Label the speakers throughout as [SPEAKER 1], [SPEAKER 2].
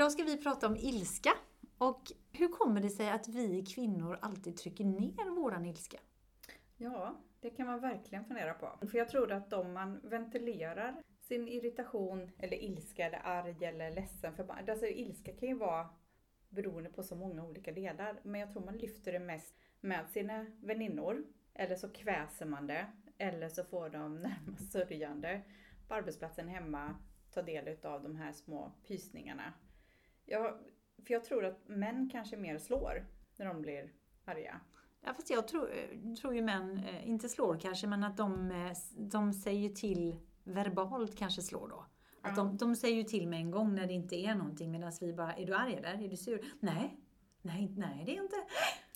[SPEAKER 1] Idag ska vi prata om ilska. Och hur kommer det sig att vi kvinnor alltid trycker ner våran ilska?
[SPEAKER 2] Ja, det kan man verkligen fundera på. För jag tror att om man ventilerar sin irritation eller ilska eller arg eller ledsen. För alltså, ilska kan ju vara beroende på så många olika delar. Men jag tror man lyfter det mest med sina väninnor. Eller så kväser man det. Eller så får de närmast sörjande på arbetsplatsen hemma ta del av de här små pysningarna. Jag, för jag tror att män kanske mer slår när de blir arga.
[SPEAKER 1] Ja, fast jag tror, tror ju män, eh, inte slår kanske, men att de, eh, de säger till verbalt kanske slår då. Att de, de säger ju till med en gång när det inte är någonting medan vi bara, är du arg eller? Är du sur? Nej, nej, nej det är inte.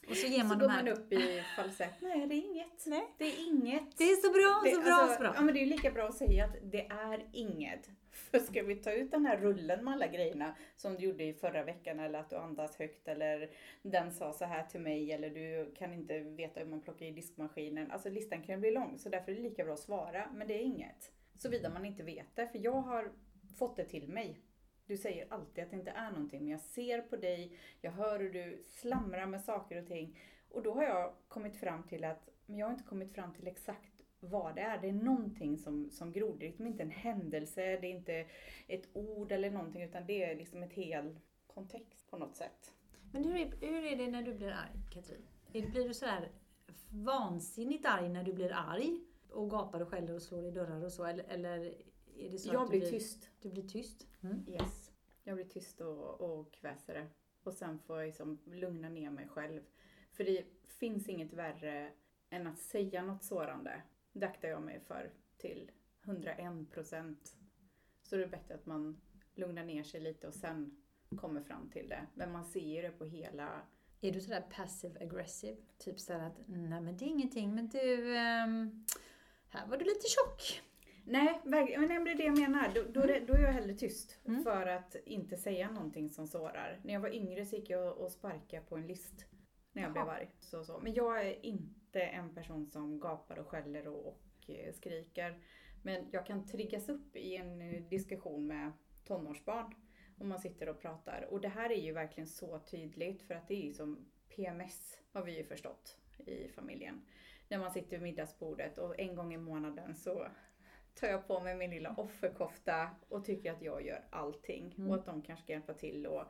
[SPEAKER 2] Och så ger man så går man upp i falsett. Nej, det är inget.
[SPEAKER 1] Nej.
[SPEAKER 2] Det är inget.
[SPEAKER 1] Det är så bra, det, så bra, alltså, så bra.
[SPEAKER 2] Ja, men det är ju lika bra att säga att det är inget. För ska vi ta ut den här rullen med alla grejerna som du gjorde i förra veckan eller att du andas högt eller den sa så här till mig eller du kan inte veta hur man plockar i diskmaskinen. Alltså listan kan ju bli lång så därför är det lika bra att svara. Men det är inget. Såvida man inte vet det. För jag har fått det till mig. Du säger alltid att det inte är någonting, men jag ser på dig, jag hör hur du slamrar med saker och ting. Och då har jag kommit fram till att, men jag har inte kommit fram till exakt vad det är. Det är någonting som, som gror. Det är liksom inte en händelse, det är inte ett ord eller någonting, utan det är liksom ett hel kontext på något sätt.
[SPEAKER 1] Men hur är, hur är det när du blir arg, Katrin? Blir du sådär vansinnigt arg när du blir arg? Och gapar och skäller och slår i dörrar och så? Eller, eller är det så
[SPEAKER 2] jag
[SPEAKER 1] att
[SPEAKER 2] du blir tyst.
[SPEAKER 1] Du blir tyst?
[SPEAKER 2] Mm. Yes. Jag blir tyst och, och kväser det. Och sen får jag liksom lugna ner mig själv. För det finns inget värre än att säga något sårande. Det aktar jag mig för till 101 procent. Så det är bättre att man lugnar ner sig lite och sen kommer fram till det. Men man ser det på hela...
[SPEAKER 1] Är du sådär passive aggressive? Typ sådär att, nej men det är ingenting, men du, um, här var du lite tjock.
[SPEAKER 2] Nej, verkligen. Men det är det jag menar. Då, då, mm. då är jag hellre tyst. Mm. För att inte säga någonting som sårar. När jag var yngre så gick jag och sparkade på en list. När jag Jaha. blev arg. Så, så. Men jag är inte en person som gapar och skäller och, och eh, skriker. Men jag kan triggas upp i en eh, diskussion med tonårsbarn. Om man sitter och pratar. Och det här är ju verkligen så tydligt för att det är ju som PMS har vi ju förstått i familjen. När man sitter vid middagsbordet och en gång i månaden så tar jag på mig min lilla offerkofta och tycker att jag gör allting. Mm. Och att de kanske ska hjälpa till och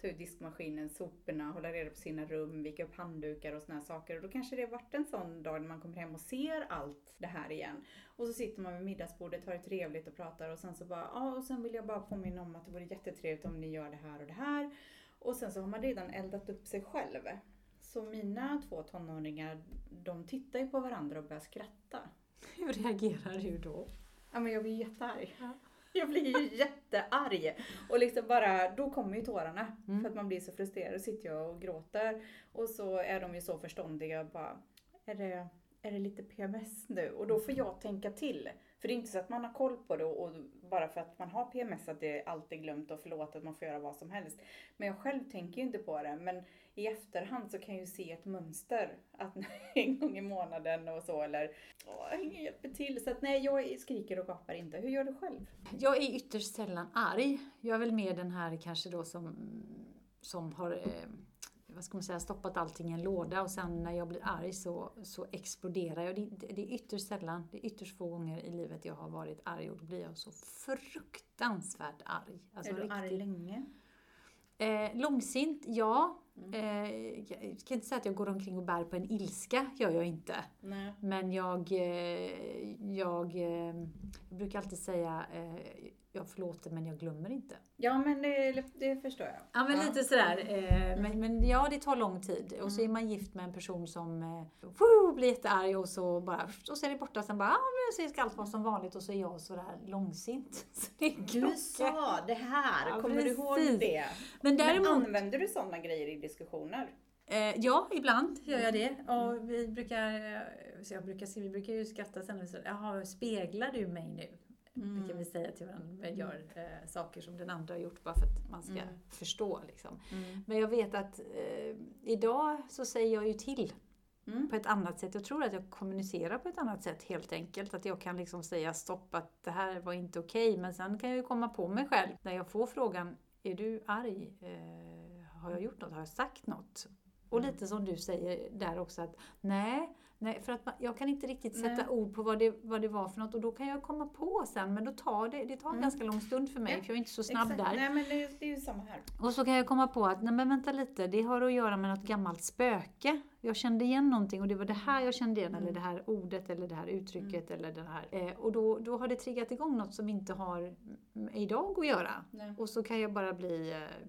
[SPEAKER 2] ta ut diskmaskinen, soporna, hålla reda på sina rum, vika upp handdukar och såna här saker. Och då kanske det varit en sån dag när man kommer hem och ser allt det här igen. Och så sitter man vid middagsbordet, har det trevligt och pratar och sen så bara, ja och sen vill jag bara påminna om att det vore jättetrevligt om ni gör det här och det här. Och sen så har man redan eldat upp sig själv. Så mina två tonåringar, de tittar ju på varandra och börjar skratta.
[SPEAKER 1] Hur reagerar du då?
[SPEAKER 2] Ja men jag blir jättearg. Ja. Jag blir ju jättearg. Och liksom bara, då kommer ju tårarna. Mm. För att man blir så frustrerad. Då sitter jag och gråter. Och så är de ju så förståndiga bara, är det, är det lite PMS nu? Och då får jag tänka till. För det är inte så att man har koll på det och bara för att man har PMS att det är alltid glömt och förlåt att man får göra vad som helst. Men jag själv tänker ju inte på det. Men i efterhand så kan jag ju se ett mönster. Att en gång i månaden och så eller åh, ingen hjälper till. Så att nej, jag skriker och gapar inte. Hur gör du själv?
[SPEAKER 1] Jag är ytterst sällan arg. Jag är väl mer den här kanske då som, som har eh, vad ska man säga, stoppat allting i en låda och sen när jag blir arg så, så exploderar jag. Det, det är ytterst sällan, det är ytterst få gånger i livet jag har varit arg och då blir jag så fruktansvärt arg.
[SPEAKER 2] Alltså, är du riktigt, arg länge?
[SPEAKER 1] Eh, långsint, ja. Mm. Eh, jag kan inte säga att jag går omkring och bär på en ilska, gör jag inte.
[SPEAKER 2] Nej.
[SPEAKER 1] Men jag, eh, jag, eh, jag brukar alltid säga, eh, jag förlåter men jag glömmer inte.
[SPEAKER 2] Ja, men det, det förstår jag.
[SPEAKER 1] Ja, men ja. lite sådär. Eh, men, men ja, det tar lång tid. Och så är mm. man gift med en person som eh, woo, blir jättearg och så bara, och så är det borta. Sen bara, ja men så ska allt vara som vanligt och så är jag sådär långsint. Så
[SPEAKER 2] det du sa det här, ja, kommer precis. du ihåg det? Men, däremot, men använder du sådana grejer i diskussioner?
[SPEAKER 1] Eh, ja, ibland gör jag det. Och vi brukar, eh, så jag brukar, vi brukar ju skratta sen och säga, jaha, speglar du mig nu? Mm. Det kan vi säga till varandra. Vi gör eh, saker som den andra har gjort bara för att man ska mm. förstå. Liksom. Mm. Men jag vet att eh, idag så säger jag ju till mm. på ett annat sätt. Jag tror att jag kommunicerar på ett annat sätt helt enkelt. Att jag kan liksom säga stopp, att det här var inte okej. Okay. Men sen kan jag ju komma på mig själv när jag får frågan är du arg? Eh, har jag gjort något? Har jag sagt något? Och
[SPEAKER 2] Mm.
[SPEAKER 1] lite som du säger där också att nej, nej för att man, jag kan inte riktigt sätta
[SPEAKER 2] Nej.
[SPEAKER 1] ord på vad det, vad det var för något och då kan jag komma på sen men då tar det, det tar en
[SPEAKER 2] Mm.
[SPEAKER 1] ganska lång stund för mig
[SPEAKER 2] Ja,
[SPEAKER 1] för jag är inte så snabb
[SPEAKER 2] Exakt.
[SPEAKER 1] där.
[SPEAKER 2] Nej men det, det är ju samma här.
[SPEAKER 1] Och så kan jag komma på att, nej men vänta lite, det har att göra med något gammalt spöke. Jag kände igen någonting och det var det här jag kände igen,
[SPEAKER 2] Mm.
[SPEAKER 1] eller det här ordet, eller det här uttrycket, eller det här. Eh, och då, då har det triggat igång något som inte har idag att göra.
[SPEAKER 2] Nej.
[SPEAKER 1] Och så kan jag bara bli, eh,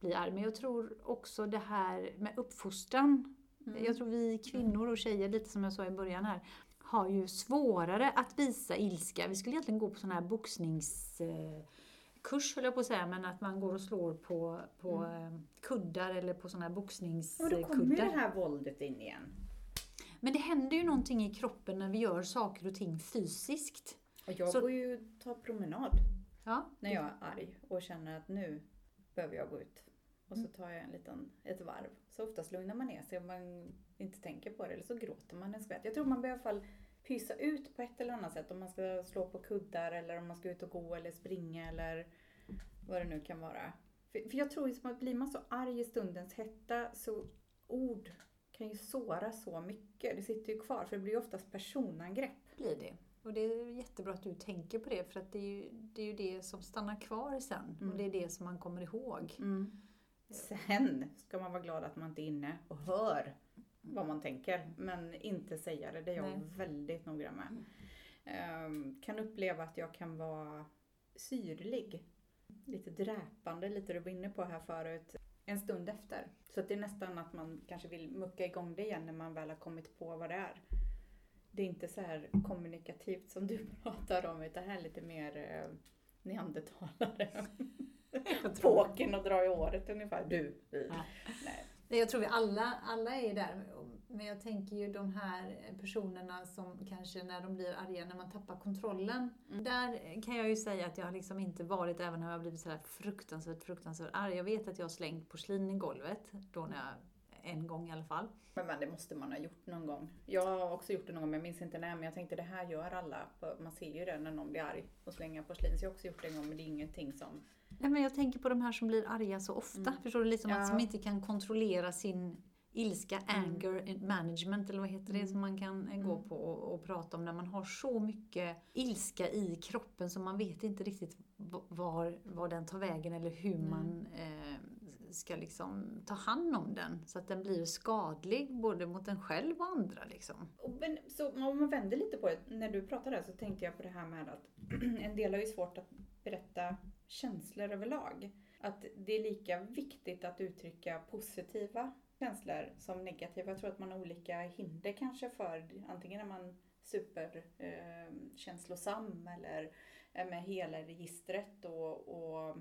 [SPEAKER 1] bli arg. Men jag tror också det här med uppfostran.
[SPEAKER 2] Mm.
[SPEAKER 1] Jag tror vi kvinnor och tjejer, lite som jag sa i början här, har ju svårare att visa ilska. Vi skulle egentligen gå på sån här boxningskurs höll jag på att säga, men att man går och slår på, på eh, kuddar eller på såna här
[SPEAKER 2] Och då kommer ju det
[SPEAKER 1] boxningskuddar.
[SPEAKER 2] här våldet in igen.
[SPEAKER 1] Men det händer ju någonting i kroppen när vi gör saker och ting fysiskt.
[SPEAKER 2] Och jag
[SPEAKER 1] Så-
[SPEAKER 2] går ju tar promenad
[SPEAKER 1] Ja,
[SPEAKER 2] när jag är arg och känner att nu behöver jag gå ut. Och så tar jag en liten, ett varv. Så oftast lugnar man ner sig om man inte tänker på det eller så gråter man en skvätt. Jag tror man behöver i alla fall pysa ut på ett eller annat sätt om man ska slå på kuddar eller om man ska ut och gå eller springa eller vad det nu kan vara. För, för jag tror ju som att blir man så arg i stundens hetta så ord kan ju såra så mycket. Det sitter ju kvar för det blir ju oftast personangrepp.
[SPEAKER 1] blir det. Och det är jättebra att du tänker på det för att det är ju det, är ju det som stannar kvar sen.
[SPEAKER 2] Mm.
[SPEAKER 1] Och det är det som man kommer ihåg.
[SPEAKER 2] Sen ska man vara glad att man inte är inne och hör vad man tänker, men inte säga det. Det är jag
[SPEAKER 1] Nej.
[SPEAKER 2] väldigt noggrann med. Ehm, kan uppleva att jag kan vara syrlig, lite dräpande, lite du var inne på här förut, en stund efter. Så att det är nästan att man kanske vill mucka igång det igen när man väl har kommit på vad det är. Det är inte så här kommunikativt som du pratar om, utan det här är lite mer eh, neandertalare. Påken och dra i håret ungefär. Du. vi.
[SPEAKER 1] Ja.
[SPEAKER 2] Nej.
[SPEAKER 1] Nej, jag tror vi alla, alla är där. Men jag tänker ju de här personerna som kanske när de blir arga, när man tappar kontrollen.
[SPEAKER 2] Mm.
[SPEAKER 1] Där kan jag ju säga att jag har liksom inte varit, även när jag har blivit sådär fruktansvärt, fruktansvärt arg. Jag vet att jag har slängt porslin i golvet, då när jag, en gång i alla fall.
[SPEAKER 2] Men, men det måste man ha gjort någon gång. Jag har också gjort det någon gång, men jag minns inte när. Men jag tänkte det här gör alla. Man ser ju det när någon blir arg och slänger porslin. Så jag har också gjort det en gång, men det är ingenting som...
[SPEAKER 1] Nej, men jag tänker på de här som blir arga så ofta.
[SPEAKER 2] Mm.
[SPEAKER 1] Förstår du? Liksom
[SPEAKER 2] Ja.
[SPEAKER 1] att som inte kan kontrollera sin ilska,
[SPEAKER 2] Mm.
[SPEAKER 1] anger management eller vad heter det
[SPEAKER 2] Mm.
[SPEAKER 1] som man kan eh, gå
[SPEAKER 2] Mm.
[SPEAKER 1] på och, och prata om när man har så mycket ilska i kroppen så man vet inte riktigt var, var den tar vägen eller hur
[SPEAKER 2] Mm.
[SPEAKER 1] man eh, ska liksom ta hand om den så att den blir skadlig både mot en själv och andra. Liksom.
[SPEAKER 2] Och Men, så om man vänder lite på det. När du pratade så tänkte jag på det här med att en del har ju svårt att berätta känslor överlag. Att det är lika viktigt att uttrycka positiva känslor som negativa. Jag tror att man har olika hinder kanske för antingen är man superkänslosam eh, eller är med hela registret och, och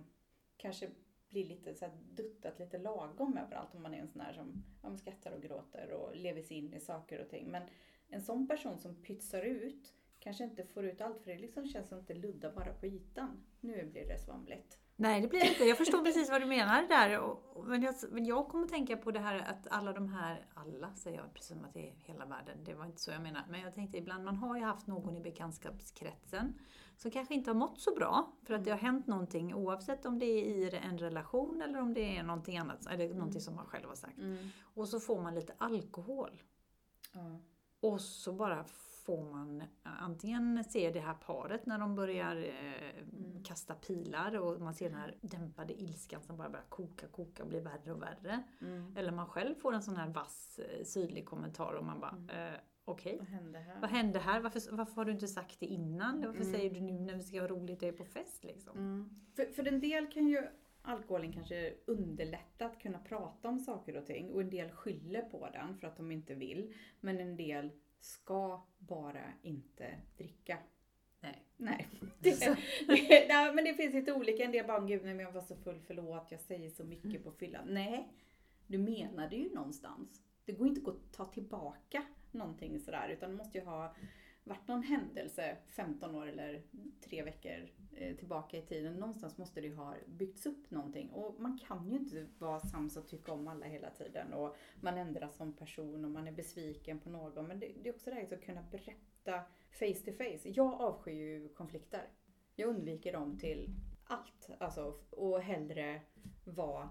[SPEAKER 2] kanske blir lite så här duttat lite lagom överallt om man är en sån här som ja, skrattar och gråter och lever sig in i saker och ting. Men en sån person som pytsar ut kanske inte får ut allt för det liksom känns som att det luddar bara på ytan. Nu blir det svamligt.
[SPEAKER 1] Nej, det blir det inte. Jag förstår precis vad du menar där. Och- Men jag, men jag kommer tänka på det här att alla de här, alla säger jag precis som att det är hela världen, det var inte så jag menade. Men jag tänkte ibland, man har ju haft någon i bekantskapskretsen som kanske inte har mått så bra för att det har hänt någonting oavsett om det är i en relation eller om det är någonting annat, eller någonting som man själv har sagt. Och så får man lite alkohol.
[SPEAKER 2] Ja.
[SPEAKER 1] Och så bara får man antingen se det här paret när de börjar eh,
[SPEAKER 2] Mm.
[SPEAKER 1] kasta pilar och man ser den här dämpade ilskan som bara börjar koka, koka och blir värre och värre.
[SPEAKER 2] Mm.
[SPEAKER 1] Eller man själv får en sån här vass, eh, sydlig kommentar och man bara,
[SPEAKER 2] Mm.
[SPEAKER 1] eh, okej.
[SPEAKER 2] Vad hände här?
[SPEAKER 1] Vad hände här? Varför, varför har du inte sagt det innan? Varför
[SPEAKER 2] Mm.
[SPEAKER 1] säger du nu när vi ska ha roligt och är på fest liksom?
[SPEAKER 2] Mm. För, för en del kan ju alkoholen kanske underlätta att kunna prata om saker och ting och en del skyller på den för att de inte vill. Men en del ska bara inte dricka.
[SPEAKER 1] Nej.
[SPEAKER 2] Nej. Det, nej, men det finns lite olika. En del bara, gud nej, men jag var så full, förlåt, jag säger så mycket på fyllan. Nej, du menade ju någonstans. Det går inte att ta tillbaka någonting sådär, utan det måste ju ha varit någon händelse 15 år eller tre veckor eh, tillbaka i tiden. Någonstans måste det ju ha byggts upp någonting. Och man kan ju inte vara sams och tycka om alla hela tiden. Och man ändras som person och man är besviken på någon. Men det, det är också det här att kunna berätta face to face. Jag avskyr ju konflikter. Jag undviker dem till allt. Alltså, och hellre vara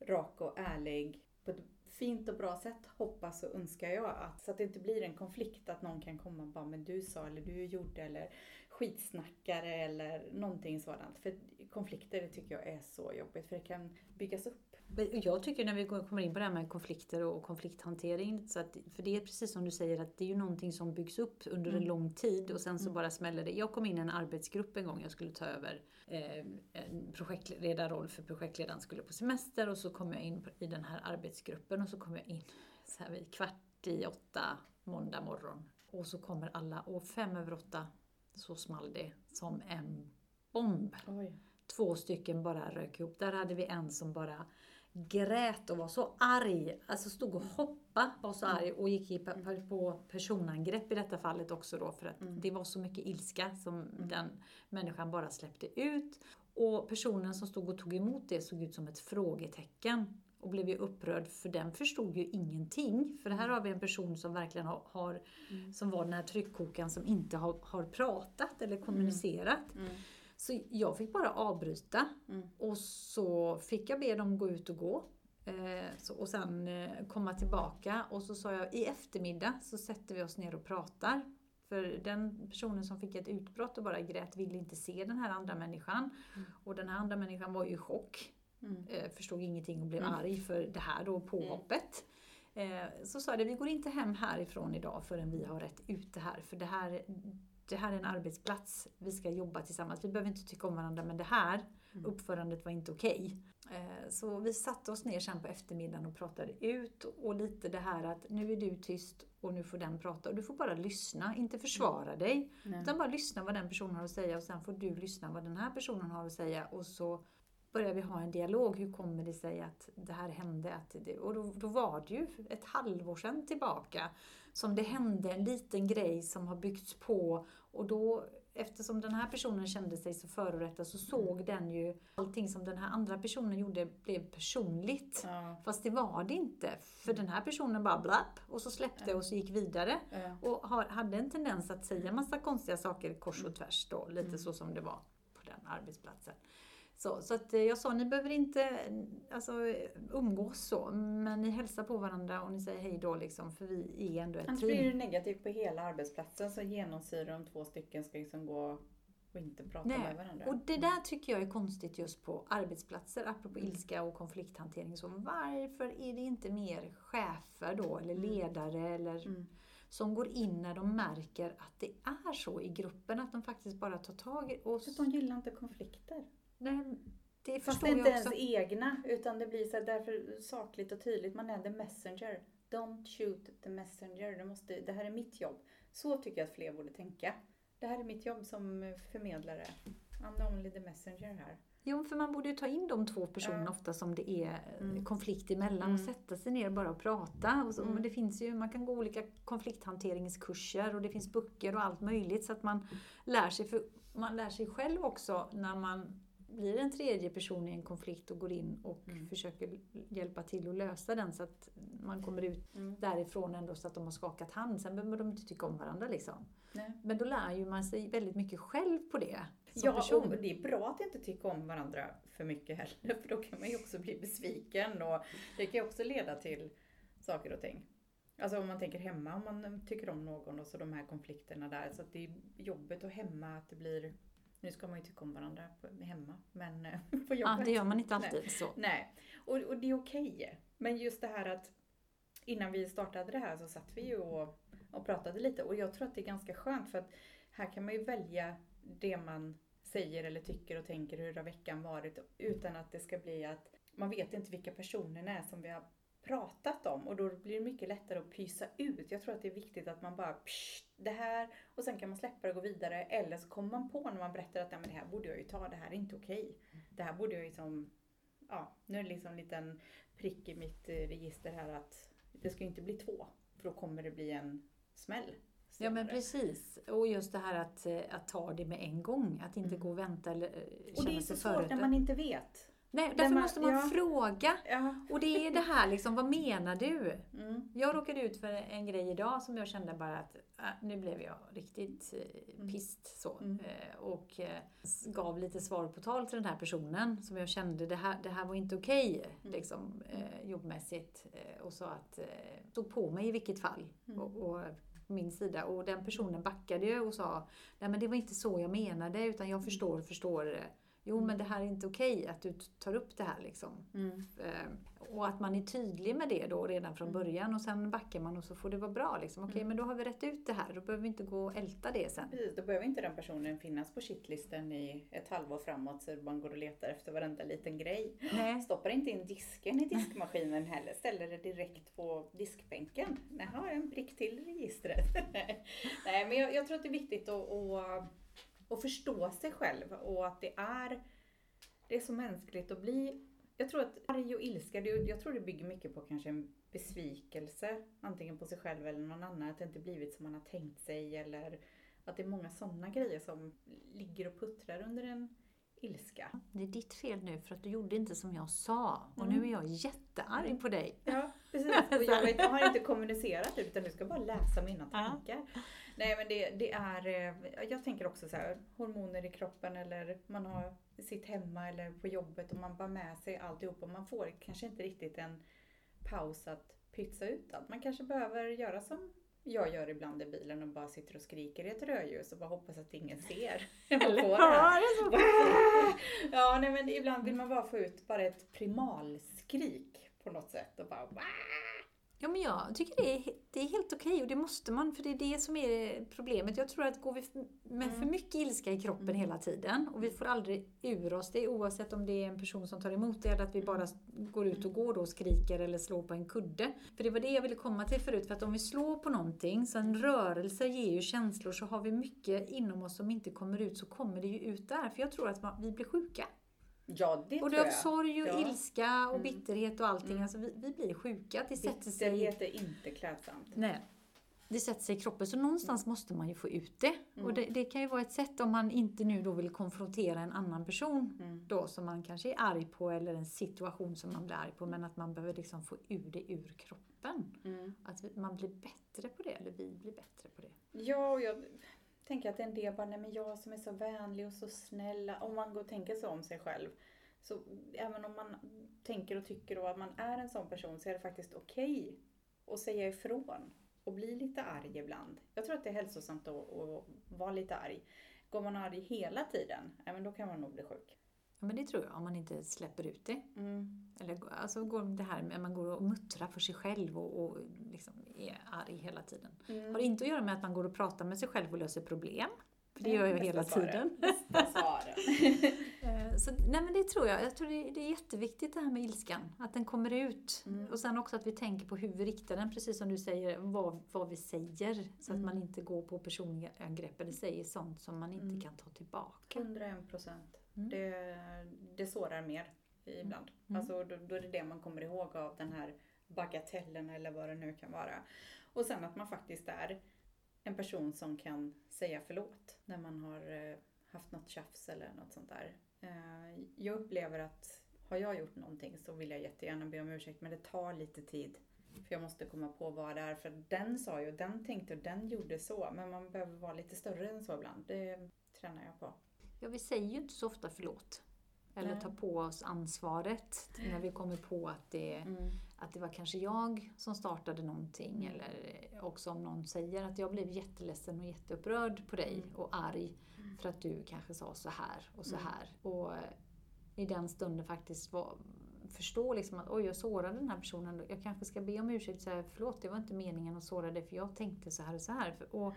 [SPEAKER 2] rak och ärlig på ett fint och bra sätt hoppas och önskar jag. Att, så att det inte blir en konflikt att någon kan komma och bara men du sa eller du gjorde eller skitsnackare eller någonting sådant. För konflikter det tycker jag är så jobbigt för det kan byggas upp.
[SPEAKER 1] Jag tycker när vi kommer in på det här med konflikter och konflikthantering, så att, för det är precis som du säger att det är ju någonting som byggs upp under en lång tid och sen så bara smäller det. Jag kom in i en arbetsgrupp en gång, jag skulle ta över eh, en projektledarroll för projektledaren skulle på semester och så kom jag in i den här arbetsgruppen och så kom jag in så här vid kvart i åtta måndag morgon. Och så kommer alla och fem över åtta så small det som en bomb.
[SPEAKER 2] Oj.
[SPEAKER 1] Två stycken bara rök ihop. Där hade vi en som bara grät och var så arg. Alltså stod och hoppade, var så arg och gick i på personangrepp i detta fallet också då för att det var så mycket ilska som den människan bara släppte ut. Och personen som stod och tog emot det såg ut som ett frågetecken och blev ju upprörd för den förstod ju ingenting. För här har vi en person som verkligen har, har som var den här tryckkokaren som inte har, har pratat eller kommunicerat.
[SPEAKER 2] Mm.
[SPEAKER 1] Så jag fick bara avbryta
[SPEAKER 2] Mm.
[SPEAKER 1] och så fick jag be dem gå ut och gå. Eh, så, och sen eh, komma tillbaka och så sa jag i eftermiddag så sätter vi oss ner och pratar. För den personen som fick ett utbrott och bara grät ville inte se den här andra människan. Och den här andra människan var ju i chock.
[SPEAKER 2] Mm.
[SPEAKER 1] Eh, förstod ingenting och blev
[SPEAKER 2] Mm.
[SPEAKER 1] arg för det här då påhoppet. Eh, så sa jag vi går inte hem härifrån idag förrän vi har rätt ut det här. För det här, det här är en arbetsplats, vi ska jobba tillsammans. Vi behöver inte tycka om varandra men det här
[SPEAKER 2] Mm.
[SPEAKER 1] uppförandet var inte okej. Eh, Så vi satte oss ner sen på eftermiddagen och pratade ut och lite det här att nu är du tyst och nu får den prata. Och du får bara lyssna, inte försvara dig.
[SPEAKER 2] Nej.
[SPEAKER 1] Utan bara lyssna vad den personen har att säga och sen får du lyssna vad den här personen har att säga och så börjar vi ha en dialog. Hur kommer det sig att det här hände? Att det, och då, då var det ju ett halvår sedan tillbaka som det hände en liten grej som har byggts på och då Eftersom den här personen kände sig så förorättad så såg den ju allting som den här andra personen gjorde blev personligt.
[SPEAKER 2] Ja.
[SPEAKER 1] Fast det var det inte. För den här personen bara blapp och så släppte och så gick vidare.
[SPEAKER 2] Ja.
[SPEAKER 1] Och har, hade en tendens att säga massa konstiga saker kors och tvärs då, lite så som det var på den arbetsplatsen. Så, så att eh, jag sa, ni behöver inte alltså, umgås så, men ni hälsar på varandra och ni säger hej då liksom, för vi är ändå ett
[SPEAKER 2] Annars
[SPEAKER 1] team.
[SPEAKER 2] blir det negativt på hela arbetsplatsen så genomsyrar de två stycken ska liksom gå och inte prata
[SPEAKER 1] Nej,
[SPEAKER 2] med varandra.
[SPEAKER 1] Och det där tycker jag är konstigt just på arbetsplatser, apropå ilska och konflikthantering. Så varför är det inte mer chefer då, eller ledare, eller
[SPEAKER 2] Mm.
[SPEAKER 1] som går in när de märker att det är så i gruppen, att de faktiskt bara tar tag i och
[SPEAKER 2] För att de gillar inte konflikter.
[SPEAKER 1] Nej, det
[SPEAKER 2] Fast
[SPEAKER 1] förstår
[SPEAKER 2] det är inte
[SPEAKER 1] jag
[SPEAKER 2] ens
[SPEAKER 1] också.
[SPEAKER 2] egna utan det blir så här, därför sakligt och tydligt. Man är the messenger. Don't shoot the messenger. Det, måste, det här är mitt jobb. Så tycker jag att fler borde tänka. Det här är mitt jobb som förmedlare. I'm only the messenger här.
[SPEAKER 1] Jo, för man borde ju ta in de två personerna ofta som det är eh,
[SPEAKER 2] Mm.
[SPEAKER 1] konflikt emellan och
[SPEAKER 2] Mm.
[SPEAKER 1] sätta sig ner och bara prata. Och så,
[SPEAKER 2] Mm.
[SPEAKER 1] men det finns ju, man kan gå olika konflikthanteringskurser och det finns böcker och allt möjligt så att man lär sig. För man lär sig själv också när man blir en tredje person i en konflikt och går in och
[SPEAKER 2] Mm.
[SPEAKER 1] försöker hjälpa till att lösa den så att man kommer ut
[SPEAKER 2] Mm.
[SPEAKER 1] därifrån ändå så att de har skakat hand. Sen behöver de inte tycka om varandra liksom.
[SPEAKER 2] Nej.
[SPEAKER 1] Men då lär ju man sig väldigt mycket själv på det.
[SPEAKER 2] Ja,
[SPEAKER 1] person.
[SPEAKER 2] och det är bra att inte tycka om varandra för mycket heller, för då kan man ju också bli besviken och det kan ju också leda till saker och ting. Alltså om man tänker hemma, om man tycker om någon och så de här konflikterna där. Så att det är jobbigt att hemma att det blir, nu ska man ju tycka om varandra på- hemma, men eh, på jobbet.
[SPEAKER 1] Ja, det gör man inte alltid så.
[SPEAKER 2] Nej, och, och det är okej. Men just det här att innan vi startade det här så satt vi ju och, och pratade lite och jag tror att det är ganska skönt för att här kan man ju välja det man säger eller tycker och tänker hur har veckan varit utan att det ska bli att man vet inte vilka personerna är som vi har pratat om och då blir det mycket lättare att pysa ut. Jag tror att det är viktigt att man bara psh, det här och sen kan man släppa det och gå vidare eller så kommer man på när man berättar att ja, men det här borde jag ju ta, det här är inte okej. Det här borde jag ju som ja, nu är det liksom en liten prick i mitt eh, register här att det ska ju inte bli två, för då kommer det bli en smäll.
[SPEAKER 1] Ja men precis. Och just det här att, eh, att ta det med en gång. Att inte
[SPEAKER 2] Mm.
[SPEAKER 1] gå och vänta eller eh,
[SPEAKER 2] Och det
[SPEAKER 1] känna
[SPEAKER 2] är
[SPEAKER 1] sig
[SPEAKER 2] så svårt när man inte vet.
[SPEAKER 1] Nej, därför
[SPEAKER 2] man-
[SPEAKER 1] måste man
[SPEAKER 2] ja.
[SPEAKER 1] fråga.
[SPEAKER 2] Ja.
[SPEAKER 1] Och det är det här liksom, vad menar du?
[SPEAKER 2] Mm.
[SPEAKER 1] Jag råkade ut för en grej idag som jag kände bara att äh, nu blev jag riktigt eh,
[SPEAKER 2] Mm.
[SPEAKER 1] pist så.
[SPEAKER 2] Mm.
[SPEAKER 1] Eh, och eh, gav lite svar på tal till den här personen som jag kände det här, det här var inte okej
[SPEAKER 2] Mm.
[SPEAKER 1] liksom, eh, jobbmässigt. Och sa att, stod på mig i vilket fall.
[SPEAKER 2] Mm.
[SPEAKER 1] Och, och min sida. Och den personen backade ju och sa Nej men det var inte så jag menade utan jag förstår, förstår. Jo men det här är inte okej att du tar upp det här liksom.
[SPEAKER 2] Mm.
[SPEAKER 1] Eh, Och att man är tydlig med det då redan från
[SPEAKER 2] Mm.
[SPEAKER 1] början och sen backar man och så får det vara bra. Liksom. Okej,
[SPEAKER 2] Mm.
[SPEAKER 1] men då har vi rätt ut det här. Då behöver vi inte gå och älta det sen.
[SPEAKER 2] Precis, då behöver inte den personen finnas på shitlisten i ett halvår framåt så man går och letar efter varenda liten grej.
[SPEAKER 1] Nej.
[SPEAKER 2] Stoppar inte in disken i diskmaskinen heller, ställer det direkt på diskbänken. Jaha, en prick till i registret. Nej, men jag, jag tror att det är viktigt att, att, att förstå sig själv och att det är, det är så mänskligt att bli jag tror att arg och ilska, jag tror det bygger mycket på kanske en besvikelse. Antingen på sig själv eller någon annan. Att det inte blivit som man har tänkt sig. Eller att det är många sådana grejer som ligger och puttrar under en ilska.
[SPEAKER 1] Det är ditt fel nu för att du gjorde inte som jag sa. Och
[SPEAKER 2] Mm.
[SPEAKER 1] nu är jag jättearg på dig.
[SPEAKER 2] Ja, precis. Och jag, vet, jag har inte kommunicerat utan du ska bara läsa mina tankar. Nej men det, det är, eh, jag tänker också så här, hormoner i kroppen eller man har sitt hemma eller på jobbet och man bara med sig alltihop och man får kanske inte riktigt en paus att pytsa ut allt. Man kanske behöver göra som jag gör ibland i bilen och bara sitter och skriker i ett rödljus och bara hoppas att ingen ser. Det här. Ja, nej, men ibland vill man bara få ut bara ett primalskrik på något sätt och bara
[SPEAKER 1] Ja, men jag tycker det är, det är helt okej och det måste man för det är det som är problemet. Jag tror att går vi med för
[SPEAKER 2] Mm.
[SPEAKER 1] mycket ilska i kroppen
[SPEAKER 2] Mm.
[SPEAKER 1] hela tiden och vi får aldrig ur oss det oavsett om det är en person som tar emot det eller att vi bara s- går ut och går då och skriker eller slår på en kudde. För det var det jag ville komma till förut för att om vi slår på någonting så en rörelse ger ju känslor så har vi mycket inom oss som inte kommer ut så kommer det ju ut där. För jag tror att vi blir sjuka.
[SPEAKER 2] Ja, det
[SPEAKER 1] Både
[SPEAKER 2] tror
[SPEAKER 1] av sorg och
[SPEAKER 2] Ja.
[SPEAKER 1] ilska och
[SPEAKER 2] Mm.
[SPEAKER 1] bitterhet och allting.
[SPEAKER 2] Mm.
[SPEAKER 1] Alltså vi, vi blir sjuka. Det sätter sig
[SPEAKER 2] Bitterhet är inte klädsamt.
[SPEAKER 1] Nej. Det sätter sig i kroppen, så någonstans måste man ju få ut det.
[SPEAKER 2] Mm.
[SPEAKER 1] Och det, det kan ju vara ett sätt om man inte nu då vill konfrontera en annan person
[SPEAKER 2] Mm.
[SPEAKER 1] då som man kanske är arg på eller en situation som man blir arg på men att man behöver liksom få ur det ur kroppen.
[SPEAKER 2] Mm.
[SPEAKER 1] Att man blir bättre på det, eller vi blir bättre på det.
[SPEAKER 2] Ja, och jag tänker att en del bara, nej men jag som är så vänlig och så snäll. Om man går och tänker så om sig själv. Så även om man tänker och tycker då att man är en sån person så är det faktiskt okej att säga ifrån. Och bli lite arg ibland. Jag tror att det är hälsosamt att, att vara lite arg. Går man arg hela tiden, ja, men då kan man nog bli sjuk.
[SPEAKER 1] Men det tror jag, om man inte släpper ut det.
[SPEAKER 2] Mm.
[SPEAKER 1] Eller alltså går det här med att man går och muttrar för sig själv och, och liksom är arg hela tiden.
[SPEAKER 2] Mm.
[SPEAKER 1] Har inte att göra med att man går och pratar med sig själv och löser problem. För det gör jag hela tiden. Eh, Så, nej men det tror jag. Jag tror det, det är jätteviktigt det här med ilskan. Att den kommer ut.
[SPEAKER 2] Mm.
[SPEAKER 1] Och sen också att vi tänker på hur vi riktar den. Precis som du säger, vad, vad vi säger. Så att
[SPEAKER 2] Mm.
[SPEAKER 1] man inte går på personliga angrepp eller säger sånt som man inte
[SPEAKER 2] Mm.
[SPEAKER 1] kan ta tillbaka.
[SPEAKER 2] 101 procent.
[SPEAKER 1] Mm.
[SPEAKER 2] Det, det sårar mer ibland.
[SPEAKER 1] Mm.
[SPEAKER 2] Alltså, då, då är det det man kommer ihåg av den här bagatellen eller vad det nu kan vara. Och sen att man faktiskt är en person som kan säga förlåt när man har eh, haft något tjafs eller något sånt där. Eh, Jag upplever att har jag gjort någonting så vill jag jättegärna be om ursäkt men det tar lite tid. För jag måste komma på vad det är. För den sa ju, den tänkte och den gjorde så. Men man behöver vara lite större än så ibland. Det tränar jag på.
[SPEAKER 1] Ja, vi säger ju inte så ofta förlåt. Eller
[SPEAKER 2] Nej.
[SPEAKER 1] tar på oss ansvaret när vi kommer på att det,
[SPEAKER 2] Mm.
[SPEAKER 1] att det var kanske jag som startade någonting.
[SPEAKER 2] Mm.
[SPEAKER 1] Eller också om någon säger att jag blev jätteledsen och jätteupprörd på dig
[SPEAKER 2] Mm.
[SPEAKER 1] och arg för att du kanske sa så här och så
[SPEAKER 2] Mm.
[SPEAKER 1] här. Och eh, i den stunden faktiskt var, förstå liksom att oj, jag sårade den här personen. Jag kanske ska be om ursäkt och säga förlåt, det var inte meningen att såra dig för jag tänkte så här och så här. Och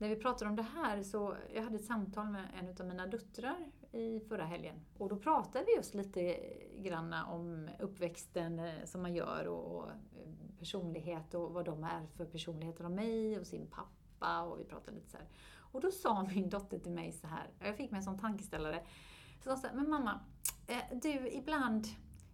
[SPEAKER 1] när vi pratar om det här så, jag hade ett samtal med en av mina döttrar i förra helgen. Och då pratade vi just lite granna om uppväxten eh, som man gör och, och eh, personlighet och vad de är för personligheter av mig och sin pappa och vi pratade lite så här. Och då sa min dotter till mig så här, jag fick mig en sån tankeställare. Så sa så här, men mamma, eh, du ibland,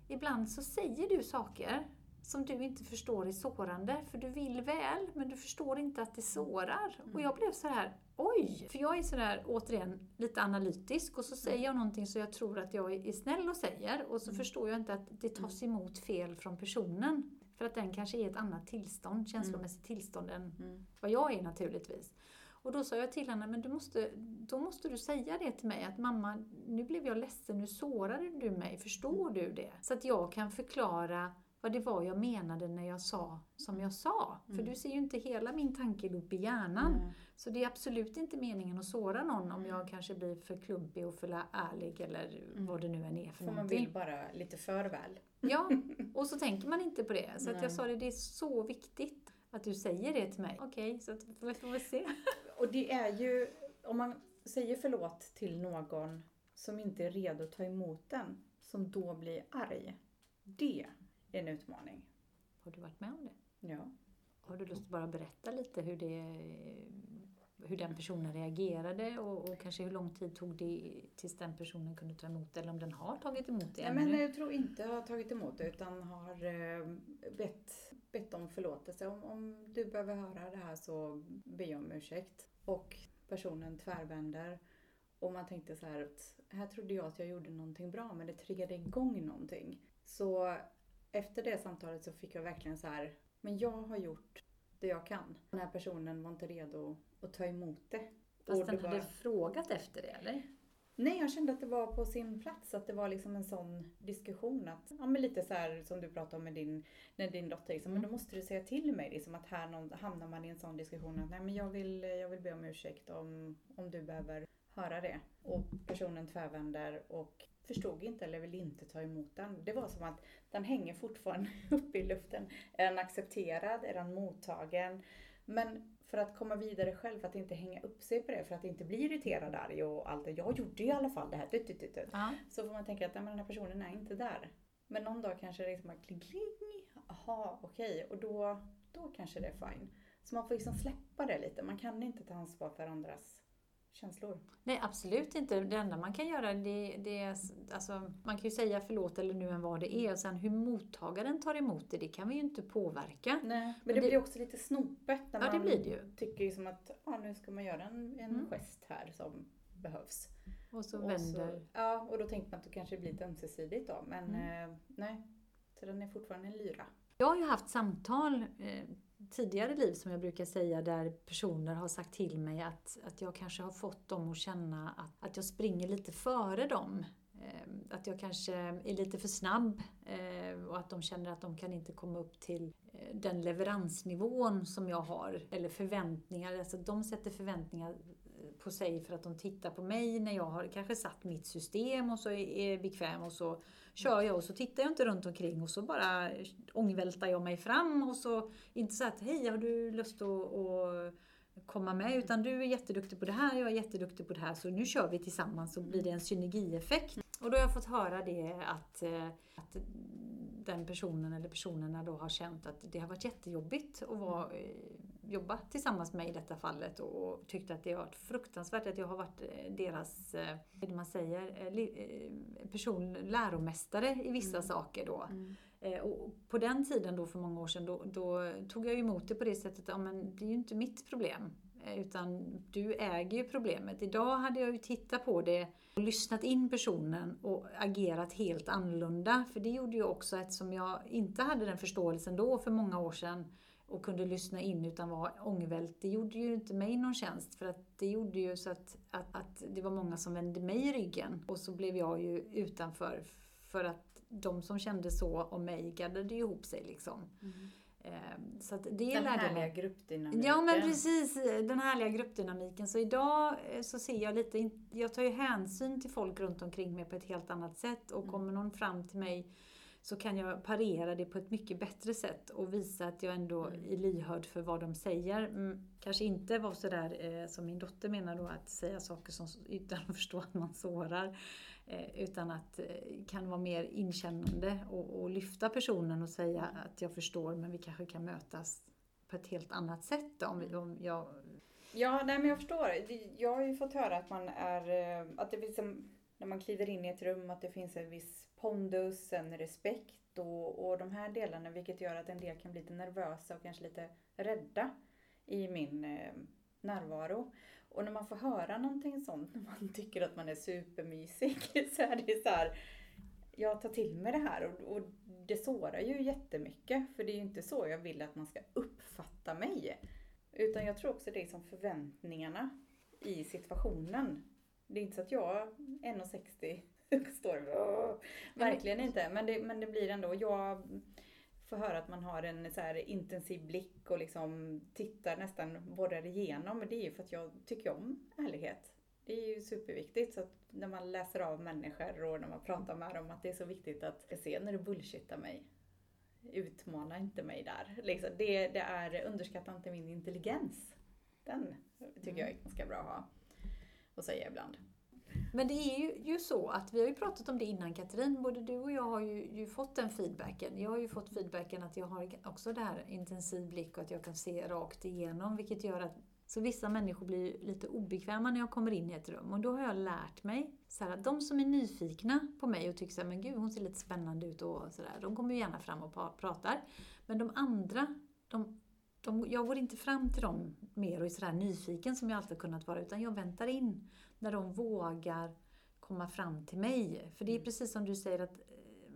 [SPEAKER 1] ibland så säger du saker som du inte förstår är sårande. För du vill väl, men du förstår inte att det sårar. Och jag blev så här, oj! För jag är sådär, återigen, lite analytisk och så säger jag någonting som jag tror att jag är snäll och säger och så förstår jag inte att det tas emot fel från personen. För att den kanske är ett annat tillstånd, känslomässigt tillstånd än vad jag är naturligtvis. Och då sa jag till henne, men du måste, då måste du säga det till mig att mamma, nu blev jag ledsen, nu sårade du mig, förstår du det? Så att jag kan förklara vad det var jag menade när jag sa som jag sa. För du ser ju inte hela min tankeloop i hjärnan.
[SPEAKER 2] Nej.
[SPEAKER 1] Så det är absolut inte meningen att såra någon om jag kanske blir för klumpig och för ärlig eller vad det nu än är för
[SPEAKER 2] För man
[SPEAKER 1] någonting.
[SPEAKER 2] vill bara lite för väl.
[SPEAKER 1] Ja, och så tänker man inte på det. Så att jag sa det, det är så viktigt att du säger det till mig. Okej, så att vi får väl se.
[SPEAKER 2] Och det är ju, om man säger förlåt till någon som inte är redo att ta emot den, som då blir arg. Det är en utmaning.
[SPEAKER 1] Har du varit med om det?
[SPEAKER 2] Ja.
[SPEAKER 1] Har du lust att bara berätta lite hur, det, hur den personen reagerade och, och kanske hur lång tid tog det tills den personen kunde ta emot det eller om den har tagit emot det
[SPEAKER 2] Nej, men jag tror inte jag har tagit emot det utan har eh, bett, bett om förlåtelse. Om, om du behöver höra det här så jag om ursäkt. Och personen tvärvänder. Och man tänkte så här att här trodde jag att jag gjorde någonting bra men det triggade igång någonting. Så efter det samtalet så fick jag verkligen så här, men jag har gjort det jag kan. Den här personen var inte redo att ta emot det.
[SPEAKER 1] Fast
[SPEAKER 2] Och
[SPEAKER 1] den hade
[SPEAKER 2] var-
[SPEAKER 1] frågat efter det eller?
[SPEAKER 2] Nej, jag kände att det var på sin plats. Att det var liksom en sån diskussion. Att, ja, men lite så här som du pratade om med din, när din dotter. Liksom, Men då måste du säga till mig. Liksom, att här någon, hamnar man i en sån diskussion. Att nej, men jag, vill, jag vill be om ursäkt om, om du behöver höra det. Och personen tvärvänder och förstod inte eller vill inte ta emot den. Det var som att den hänger fortfarande uppe i luften. Är den accepterad? Är den mottagen? Men för att komma vidare själv, för att inte hänga upp sig på det, för att inte bli irriterad, arg och allt det. Jag gjorde i alla fall det här. Tut, tut, tut.
[SPEAKER 1] Ja.
[SPEAKER 2] Så får man tänka att nej, men den här personen är inte där. Men någon dag kanske det liksom bara kling, kling. Jaha, okej. Och då, då kanske det är fine. Så man får liksom släppa det lite. Man kan inte ta ansvar för andras känslor.
[SPEAKER 1] Nej, absolut inte. Det enda man kan göra det, det är, alltså, man kan ju säga förlåt eller nu än vad det är. Och sen hur mottagaren tar emot det, det kan vi ju inte påverka.
[SPEAKER 2] Nej, men,
[SPEAKER 1] Men
[SPEAKER 2] det,
[SPEAKER 1] det-
[SPEAKER 2] blir också lite snopet när
[SPEAKER 1] Ja, det
[SPEAKER 2] man
[SPEAKER 1] blir det ju.
[SPEAKER 2] tycker liksom att ja, nu ska man göra en, en
[SPEAKER 1] Mm.
[SPEAKER 2] gest här som behövs.
[SPEAKER 1] Och så
[SPEAKER 2] Och
[SPEAKER 1] vänder...
[SPEAKER 2] Så, ja, och då tänker man att det kanske blir lite ömsesidigt då. Men
[SPEAKER 1] Mm.
[SPEAKER 2] eh, nej, så den är fortfarande en lyra.
[SPEAKER 1] Jag har ju haft samtal eh, tidigare liv som jag brukar säga där personer har sagt till mig att, att jag kanske har fått dem att känna att, att jag springer lite före dem. Ehm, att jag kanske är lite för snabb ehm, och att de känner att de kan inte komma upp till eh, den leveransnivån som jag har. Eller förväntningar, alltså de sätter förväntningar eh, på sig för att de tittar på mig när jag har kanske satt mitt system och så är är bekväm och så kör jag och så tittar jag inte runt omkring och så bara ångvältar jag mig fram och så inte så att hej har du lust att, att komma med utan du är jätteduktig på det här, jag är jätteduktig på det här så nu kör vi tillsammans så blir det en synergieffekt. Och då har jag fått höra det att, eh, att den personen eller personerna då har känt att det har varit jättejobbigt att vara, eh, jobba tillsammans med i detta fallet och tyckt att det har varit fruktansvärt att jag har varit eh, deras, eh, är det man säger, eh, eh, person, läromästare i vissa saker då. Eh, Och på den tiden då för många år sedan då, då tog jag emot det på det sättet ja, men det är ju inte mitt problem. Eh, utan du äger ju problemet. Idag hade jag ju tittat på det och lyssnat in personen och agerat helt annorlunda. För det gjorde ju också eftersom jag inte hade den förståelsen då för många år sedan och kunde lyssna in utan var ångvält. Det gjorde ju inte mig någon tjänst för att det gjorde ju så att, att, att det var många som vände mig i ryggen och så blev jag ju utanför för att de som kände så om mig gaddade ju ihop sig liksom. Mm. Så att det
[SPEAKER 2] Den härliga gruppdynamiken.
[SPEAKER 1] Ja men precis, den härliga gruppdynamiken. Så idag eh, så ser jag lite, jag tar ju hänsyn till folk runt omkring mig på ett helt annat sätt och kommer någon fram till mig så kan jag parera det på ett mycket bättre sätt och visa att jag ändå är lyhörd för vad de säger. Mm, kanske inte vara sådär eh, som min dotter menar då, att säga saker som, utan att förstå att man sårar. Eh, utan att eh, kan vara mer inkännande och, och lyfta personen och säga att jag förstår men vi kanske kan mötas på ett helt annat sätt då, om, vi- om jag...
[SPEAKER 2] Ja, nej men jag förstår. Jag har ju fått höra att man är, eh, att det finns en, när man kliver in i ett rum, att det finns en viss pondus, en respekt och, och de här delarna vilket gör att en del kan bli lite nervösa och kanske lite rädda i min närvaro. Och när man får höra någonting sånt, när man tycker att man är supermysig, så är det så här, jag tar till mig det här och, och det sårar ju jättemycket. För det är ju inte så jag vill att man ska uppfatta mig. Utan jag tror också det är som förväntningarna i situationen. Det är inte så att jag, 1,60, står och Verkligen inte. Men det, men det blir ändå, jag får höra att man har en så här intensiv blick och liksom tittar nästan borrar igenom. Men det är ju för att jag tycker om ärlighet. Det är ju superviktigt. Så att när man läser av människor och när man pratar med dem att det är så viktigt att se när du bullshittar mig. Utmana inte mig där. Liksom, det, det är, underskatta inte min intelligens. Den tycker mm. jag är ganska bra att ha och säga ibland.
[SPEAKER 1] Men det är ju, ju, så att, vi har ju pratat om det innan Katrin, både du och jag har ju, ju, fått den feedbacken. Jag har ju fått feedbacken att jag har också det här intensiv blick och att jag kan se rakt igenom, vilket gör att så vissa människor blir lite obekväma när jag kommer in i ett rum. Och då har jag lärt mig, så här, att de som är nyfikna på mig och tycker så här, men gud hon ser lite spännande ut och sådär, de kommer gärna fram och pratar. Men de andra, de, de, jag går inte fram till dem mer och är sådär nyfiken som jag alltid kunnat vara, utan jag väntar in när de vågar komma fram till mig. För det är mm. precis som du säger att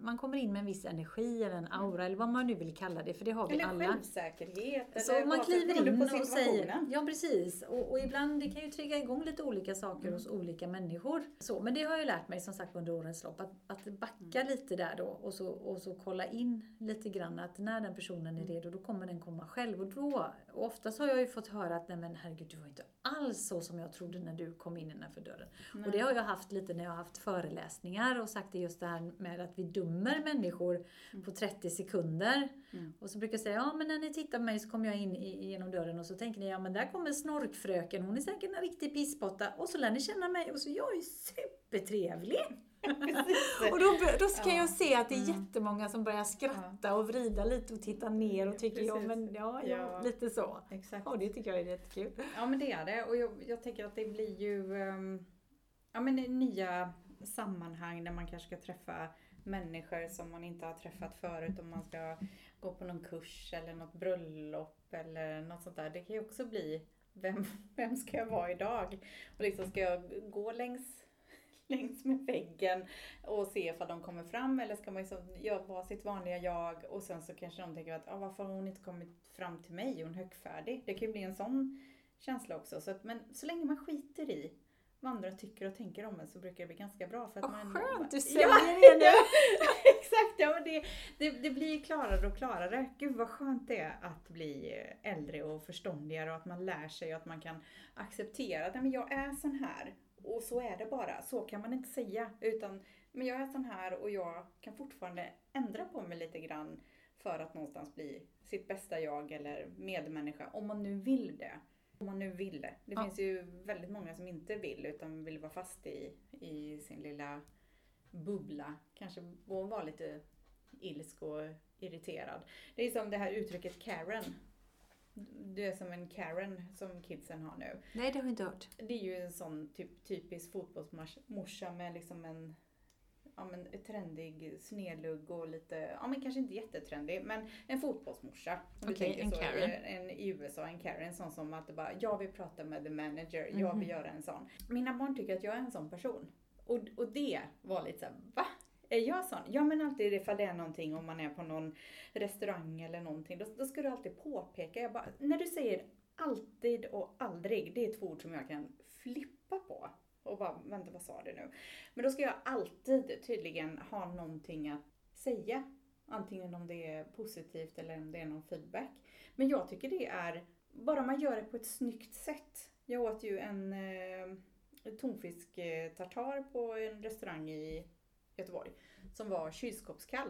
[SPEAKER 1] man kommer in med en viss energi eller en mm. aura eller vad man nu vill kalla det, för det har vi
[SPEAKER 2] eller
[SPEAKER 1] alla.
[SPEAKER 2] Eller självsäkerhet.
[SPEAKER 1] Så eller man kliver in och säger, ja precis. Och, och, ibland, det kan ju trigga igång lite olika saker mm. hos olika människor. Så, men det har jag lärt mig som sagt under årens lopp, att, att backa mm. lite där då och så, och så kolla in lite grann att när den personen är mm. redo, då kommer den komma själv. Och då, och oftast har jag ju fått höra att nej men herregud, du var inte alls så som jag trodde när du kom in innanför dörren. Nej. Och det har jag haft lite när jag har haft föreläsningar och sagt det just det här med att vi dömer människor mm. på 30 sekunder. Mm. Och så brukar jag säga, ja men när ni tittar på mig så kommer jag in genom dörren och så tänker ni, ja men där kommer snorkfröken, hon är säkert en riktig pisspotta. Och så lär ni känna mig och så jag är supertrevlig. och då, då kan ja. jag se att det är mm. jättemånga som börjar skratta och vrida lite och titta ner och tycker ja, men ja, ja, ja, lite så. Exakt. Och det tycker jag är jättekul.
[SPEAKER 2] Ja men det är det och jag, jag tänker att det blir ju um, ja, men nya sammanhang där man kanske ska träffa människor som man inte har träffat förut om man ska gå på någon kurs eller något bröllop eller något sånt där. Det kan ju också bli vem, vem ska jag vara idag? Och liksom ska jag gå längs längs med väggen och se ifall de kommer fram eller ska man liksom vara sitt vanliga jag och sen så kanske de tänker att ah, varför har hon inte kommit fram till mig? Är hon högfärdig? Det kan ju bli en sån känsla också. Så att, men så länge man skiter i vad andra tycker och tänker om en så brukar det bli ganska bra. För att
[SPEAKER 1] oh,
[SPEAKER 2] man,
[SPEAKER 1] skönt, du säger ja, det nu!
[SPEAKER 2] exakt, ja, men det, det, det blir klarare och klarare. Gud vad skönt det är att bli äldre och förståndigare och att man lär sig och att man kan acceptera att men jag är sån här och så är det bara. Så kan man inte säga. Utan, men jag är sån här och jag kan fortfarande ändra på mig lite grann för att någonstans bli sitt bästa jag eller medmänniska. Om man nu vill det. Om man nu vill det. Ja. finns ju väldigt många som inte vill utan vill vara fast i, i sin lilla bubbla. Kanske vara lite ilsk och irriterad. Det är som det här uttrycket Karen du är som en Karen som kidsen har nu.
[SPEAKER 1] Nej, det har jag inte hört.
[SPEAKER 2] Det är ju en sån typ, typisk fotbollsmorsa med liksom en ja, men, trendig snedlugg och lite, ja men kanske inte jättetrendig, men en fotbollsmorsa.
[SPEAKER 1] Okej, okay, en så, Karen.
[SPEAKER 2] En, I USA, en Karen, sån som att bara, jag vill prata med the manager, mm -hmm. jag vill mhm. göra en sån. Mina barn tycker att jag är en sån person. Och, och det var lite såhär, va? Är jag sån? Ja men alltid ifall det är någonting om man är på någon restaurang eller någonting. Då, då ska du alltid påpeka. Jag bara, när du säger alltid och aldrig, det är två ord som jag kan flippa på. Och bara, vänta vad sa du nu? Men då ska jag alltid tydligen ha någonting att säga. Antingen om det är positivt eller om det är någon feedback. Men jag tycker det är, bara man gör det på ett snyggt sätt. Jag åt ju en eh, tonfisk eh, tartar på en restaurang i Göteborg. Som var kylskåpskall.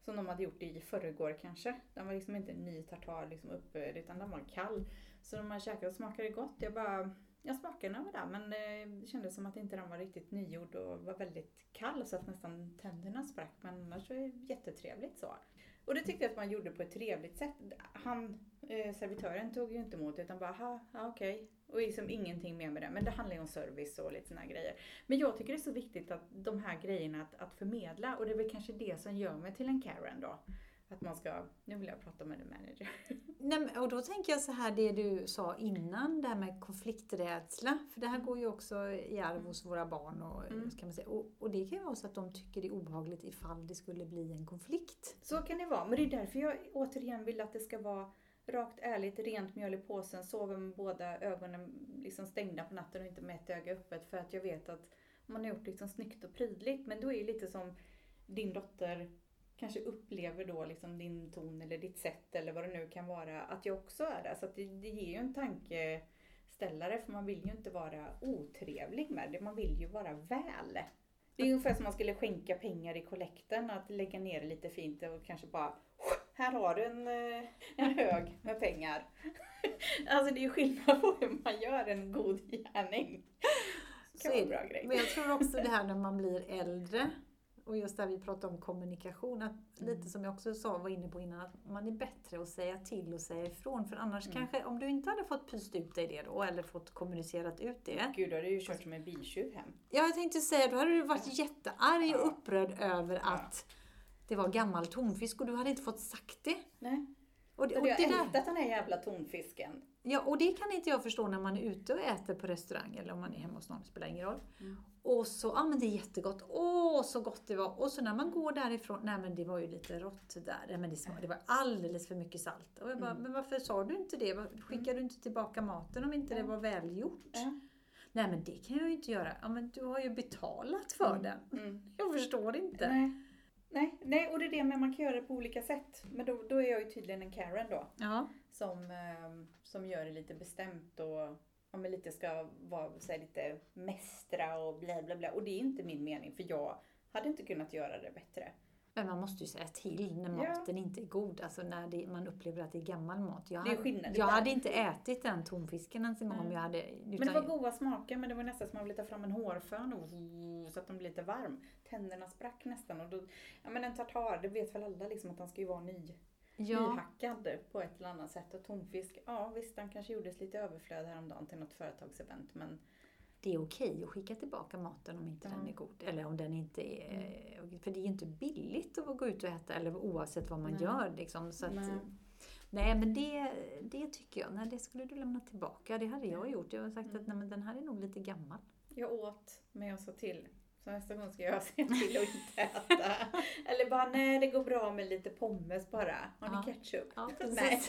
[SPEAKER 2] Som de hade gjort i förrgår kanske. Den var liksom inte ny tartar liksom uppe utan den var kall. Så när man käkade och smakade gott. Jag bara, jag smakade några där men det kändes som att inte den var riktigt nygjord och var väldigt kall så att nästan tänderna sprack. Men annars var det jättetrevligt så. Och det tyckte jag att man gjorde på ett trevligt sätt. Han, eh, servitören tog ju inte emot utan bara, ja okej. Okay Och liksom ingenting mer med det. Men det handlar ju om service och lite sådana grejer. Men jag tycker det är så viktigt att de här grejerna att, att förmedla. Och det är väl kanske det som gör mig till en Karen då. Att man ska, nu vill jag prata med en manager.
[SPEAKER 1] Nej, och då tänker jag så här, det du sa innan, det här med konflikträdsla. För det här går ju också i arv hos våra barn. Och,
[SPEAKER 2] Mm.
[SPEAKER 1] kan man säga. Och, och det kan ju vara så att de tycker det är obehagligt ifall det skulle bli en konflikt.
[SPEAKER 2] Så kan det vara. Men det är därför jag återigen vill att det ska vara rakt ärligt, rent mjöl i påsen, sover med båda ögonen liksom stängda på natten och inte med ett öga öppet. För att jag vet att man har gjort liksom snyggt och prydligt. Men då är det lite som din dotter kanske upplever då liksom din ton eller ditt sätt eller vad det nu kan vara, att jag också är där. Så det, det ger ju en tankeställare för man vill ju inte vara otrevlig med det, man vill ju vara väl. Det är ungefär som man skulle skänka pengar i kollekten, att lägga ner det lite fint och kanske bara här har du en, eh, en hög med pengar. Alltså det är skillnad på hur man gör en god gärning. Det
[SPEAKER 1] Så
[SPEAKER 2] kan vara en
[SPEAKER 1] det.
[SPEAKER 2] bra grej.
[SPEAKER 1] Men jag tror också det här när man blir äldre och just där vi pratar om kommunikation, att
[SPEAKER 2] Mm.
[SPEAKER 1] lite som jag också sa, var inne på innan, att man är bättre att säga till och säga ifrån. För annars
[SPEAKER 2] Mm.
[SPEAKER 1] kanske, om du inte hade fått pyst ut dig det då, eller fått kommunicerat ut det.
[SPEAKER 2] Gud, då hade du ju kört som en biltjuv hem.
[SPEAKER 1] Ja, jag tänkte säga, då hade du varit jättearg och upprörd över
[SPEAKER 2] Ja.
[SPEAKER 1] att det var gammal tonfisk och du hade inte fått sagt det.
[SPEAKER 2] Nej.
[SPEAKER 1] Och, och, det
[SPEAKER 2] jag
[SPEAKER 1] där,
[SPEAKER 2] ältat den här jävla tonfisken.
[SPEAKER 1] Ja, och det kan inte jag förstå när man är ute och äter på restaurang eller om man är hemma hos någon, det spelar ingen roll.
[SPEAKER 2] Mm.
[SPEAKER 1] Och så, ja men det är jättegott, åh så gott det var. Och så när man går därifrån, nej men det var ju lite rått där, nej, men det, det var alldeles för mycket salt. Och jag bara,
[SPEAKER 2] Mm.
[SPEAKER 1] men varför sa du inte det? Skickar du inte tillbaka maten om inte det
[SPEAKER 2] Ja.
[SPEAKER 1] var välgjort? Nej men det kan jag ju inte göra. Ja men du har ju betalat för
[SPEAKER 2] Mm.
[SPEAKER 1] den.
[SPEAKER 2] Mm.
[SPEAKER 1] Jag förstår inte.
[SPEAKER 2] Nej. Nej, nej, och det är det med man kan göra det på olika sätt. Men då, då är jag ju tydligen en Karen då.
[SPEAKER 1] Ja.
[SPEAKER 2] Som, ehm, som gör det lite bestämt och ja, men lite ska vara så här, lite mästra och bla bla bla. Och det är inte min mening för jag hade inte kunnat göra det bättre.
[SPEAKER 1] Men man måste ju säga till när
[SPEAKER 2] Ja.
[SPEAKER 1] maten inte är god. Alltså när det, man upplever att det är gammal mat. Jag,
[SPEAKER 2] Det är skillnad
[SPEAKER 1] jag hade inte ätit den tonfisken ens en gång om
[SPEAKER 2] Nej.
[SPEAKER 1] jag hade...
[SPEAKER 2] Men
[SPEAKER 1] utan-
[SPEAKER 2] det var goda smaker men det var nästan som att man ville ta fram en hårfön och så att den blir lite varm. Tänderna sprack nästan och då, ja men en tartar, det vet väl alla liksom att den ska ju vara ny,
[SPEAKER 1] ja,
[SPEAKER 2] nyhackad på ett eller annat sätt. Och tonfisk, ja visst den kanske gjordes lite överflöd häromdagen till något företagsevent men
[SPEAKER 1] det är okej att skicka tillbaka maten om inte.
[SPEAKER 2] Mm.
[SPEAKER 1] den är god. Eller om den inte är... För det är inte billigt att gå ut och äta, eller oavsett vad man
[SPEAKER 2] Nej.
[SPEAKER 1] gör. Liksom, så att,
[SPEAKER 2] Nej.
[SPEAKER 1] nej. men det, det tycker jag. Nej, det skulle du lämna tillbaka. Det hade jag gjort. Jag har sagt
[SPEAKER 2] Mm.
[SPEAKER 1] att nej, men den här är nog lite gammal.
[SPEAKER 2] jag åt men jag sa till. Så nästa gång ska jag se till att inte äta. Eller bara nej det går bra med lite pommes bara. Har ni ketchup?
[SPEAKER 1] Ja,
[SPEAKER 2] Nej.
[SPEAKER 1] precis.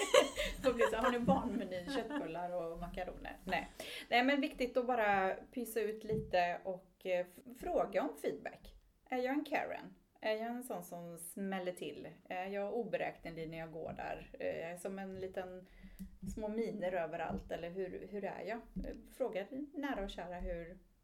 [SPEAKER 2] Får bli så, har ni barnmeny, köttbullar och makaroner? Nej. Nej men viktigt att bara pysa ut lite och eh, fråga om feedback. Är jag en Karen? Är jag en sån som smäller till? Är jag oberäknelig när jag går där? Är jag som en liten små miner överallt? Eller hur, hur är jag? Eh, Fråga nära och kära hur